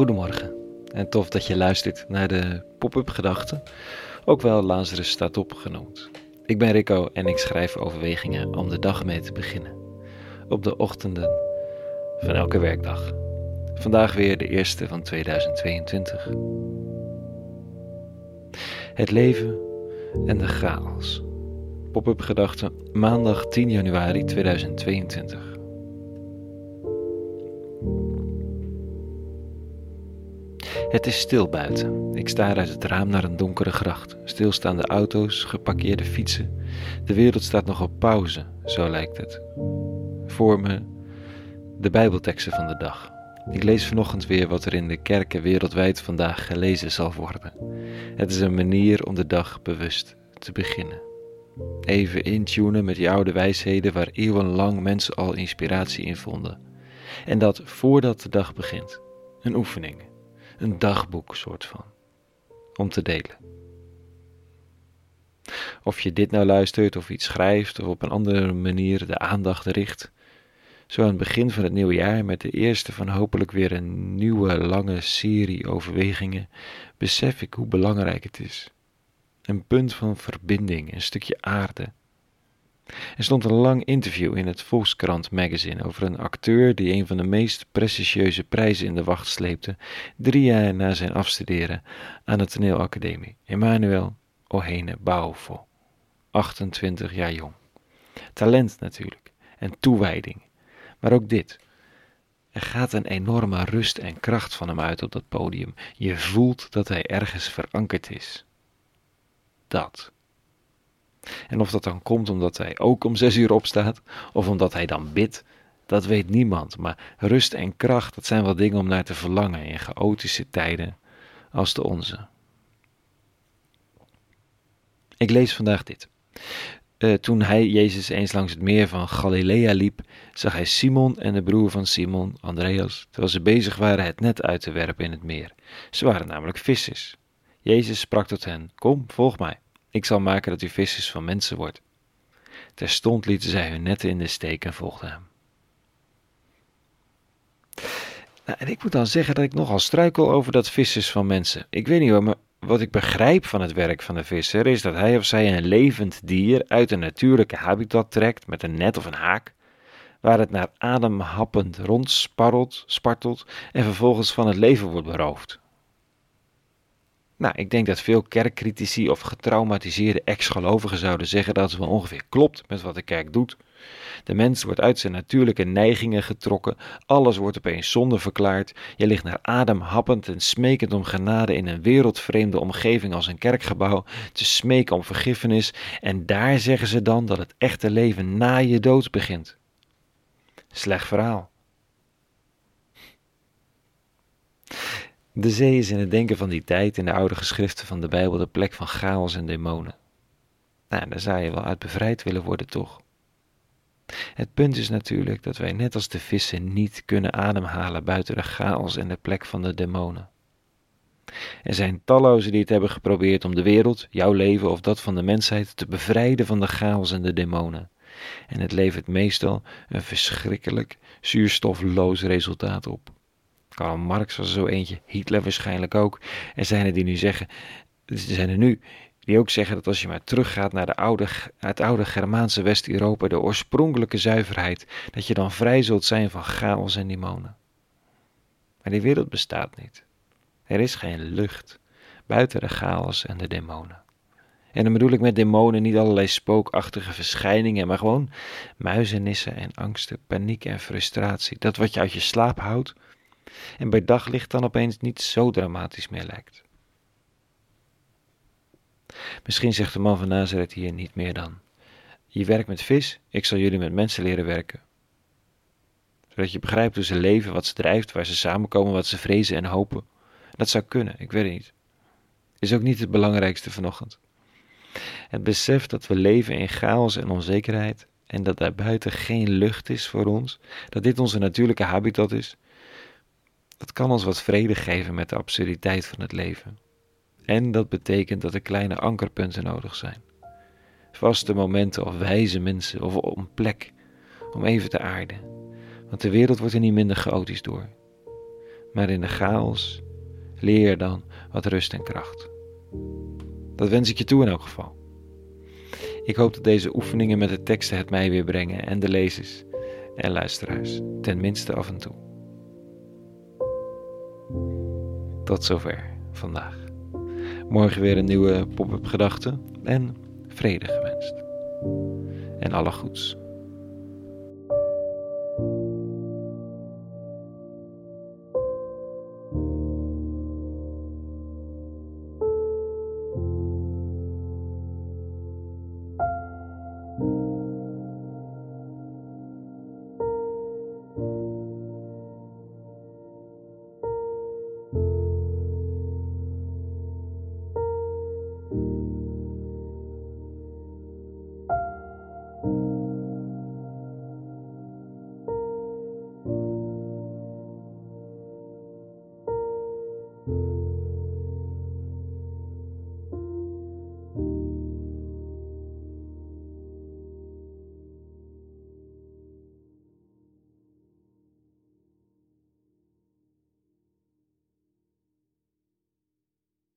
Goedemorgen en tof dat je luistert naar de Pop-up Gedachten, ook wel Lazarus staat op genoemd. Ik ben Rico en ik schrijf overwegingen om de dag mee te beginnen. Op de ochtenden van elke werkdag. Vandaag weer de eerste van 2022. Het leven en de chaos. Pop-up Gedachten, maandag 10 januari 2022. Het is stil buiten. Ik sta uit het raam naar een donkere gracht. Stilstaande auto's, geparkeerde fietsen. De wereld staat nog op pauze, zo lijkt het. Voor me de Bijbelteksten van de dag. Ik lees vanochtend weer wat er in de kerken wereldwijd vandaag gelezen zal worden. Het is een manier om de dag bewust te beginnen. Even intunen met die oude wijsheden waar eeuwenlang mensen al inspiratie in vonden. En dat voordat de dag begint. Een oefening een dagboek soort van, om te delen. Of je dit nou luistert of iets schrijft of op een andere manier de aandacht richt. Zo aan het begin van het nieuwe jaar met de eerste van hopelijk weer een nieuwe lange serie overwegingen, besef ik hoe belangrijk het is. Een punt van verbinding, een stukje aarde, er stond een lang interview in het Volkskrant magazine over een acteur die een van de meest prestigieuze prijzen in de wacht sleepte, drie jaar na zijn afstuderen aan de toneelacademie, Emmanuel Ohene Bauvo, 28 jaar jong. Talent natuurlijk, en toewijding, maar ook dit. Er gaat een enorme rust en kracht van hem uit op dat podium. Je voelt dat hij ergens verankerd is. Dat. En of dat dan komt omdat hij ook om zes uur opstaat, of omdat hij dan bidt, dat weet niemand. Maar rust en kracht, dat zijn wel dingen om naar te verlangen in chaotische tijden als de onze. Ik lees vandaag dit. Uh, toen hij, Jezus, eens langs het meer van Galilea liep, zag hij Simon en de broer van Simon, Andreas, terwijl ze bezig waren het net uit te werpen in het meer. Ze waren namelijk vissers. Jezus sprak tot hen: Kom, volg mij. Ik zal maken dat u vissers van mensen wordt. Terstond lieten zij hun netten in de steek en volgden hem. Nou, en ik moet dan zeggen dat ik nogal struikel over dat vissers van mensen. Ik weet niet hoor, maar wat ik begrijp van het werk van de visser is dat hij of zij een levend dier uit een natuurlijke habitat trekt met een net of een haak, waar het naar adem happend spartelt en vervolgens van het leven wordt beroofd. Nou, ik denk dat veel kerkcritici of getraumatiseerde ex-gelovigen zouden zeggen dat het wel ongeveer klopt met wat de kerk doet. De mens wordt uit zijn natuurlijke neigingen getrokken, alles wordt opeens zonde verklaard, je ligt naar adem happend en smekend om genade in een wereldvreemde omgeving als een kerkgebouw, te smeken om vergiffenis en daar zeggen ze dan dat het echte leven na je dood begint. Slecht verhaal. De zee is in het denken van die tijd in de oude geschriften van de Bijbel de plek van chaos en demonen. Nou, daar zou je wel uit bevrijd willen worden, toch? Het punt is natuurlijk dat wij net als de vissen niet kunnen ademhalen buiten de chaos en de plek van de demonen. Er zijn tallozen die het hebben geprobeerd om de wereld, jouw leven of dat van de mensheid te bevrijden van de chaos en de demonen. En het levert meestal een verschrikkelijk zuurstofloos resultaat op. Marx was er zo eentje, Hitler waarschijnlijk ook. Er zijn er die nu zeggen, er zijn er nu die ook zeggen dat als je maar teruggaat naar de oude, het oude Germaanse West-Europa, de oorspronkelijke zuiverheid, dat je dan vrij zult zijn van chaos en demonen. Maar die wereld bestaat niet. Er is geen lucht buiten de chaos en de demonen. En dan bedoel ik met demonen niet allerlei spookachtige verschijningen, maar gewoon muizenissen en angsten, paniek en frustratie. Dat wat je uit je slaap houdt, en bij daglicht dan opeens niet zo dramatisch meer lijkt. Misschien zegt de man van Nazareth hier niet meer dan: Je werkt met vis, ik zal jullie met mensen leren werken. Zodat je begrijpt hoe ze leven, wat ze drijft, waar ze samenkomen, wat ze vrezen en hopen. Dat zou kunnen, ik weet het niet. Is ook niet het belangrijkste vanochtend. Het besef dat we leven in chaos en onzekerheid en dat daar buiten geen lucht is voor ons, dat dit onze natuurlijke habitat is, dat kan ons wat vrede geven met de absurditeit van het leven. En dat betekent dat er kleine ankerpunten nodig zijn. Vaste momenten of wijze mensen of een plek om even te aarden. Want de wereld wordt er niet minder chaotisch door. Maar in de chaos leer dan wat rust en kracht. Dat wens ik je toe in elk geval. Ik hoop dat deze oefeningen met de teksten het mij weer brengen en de lezers en luisteraars, tenminste af en toe. Tot zover vandaag. Morgen weer een nieuwe pop-up gedachte en vrede gewenst. En alle goeds.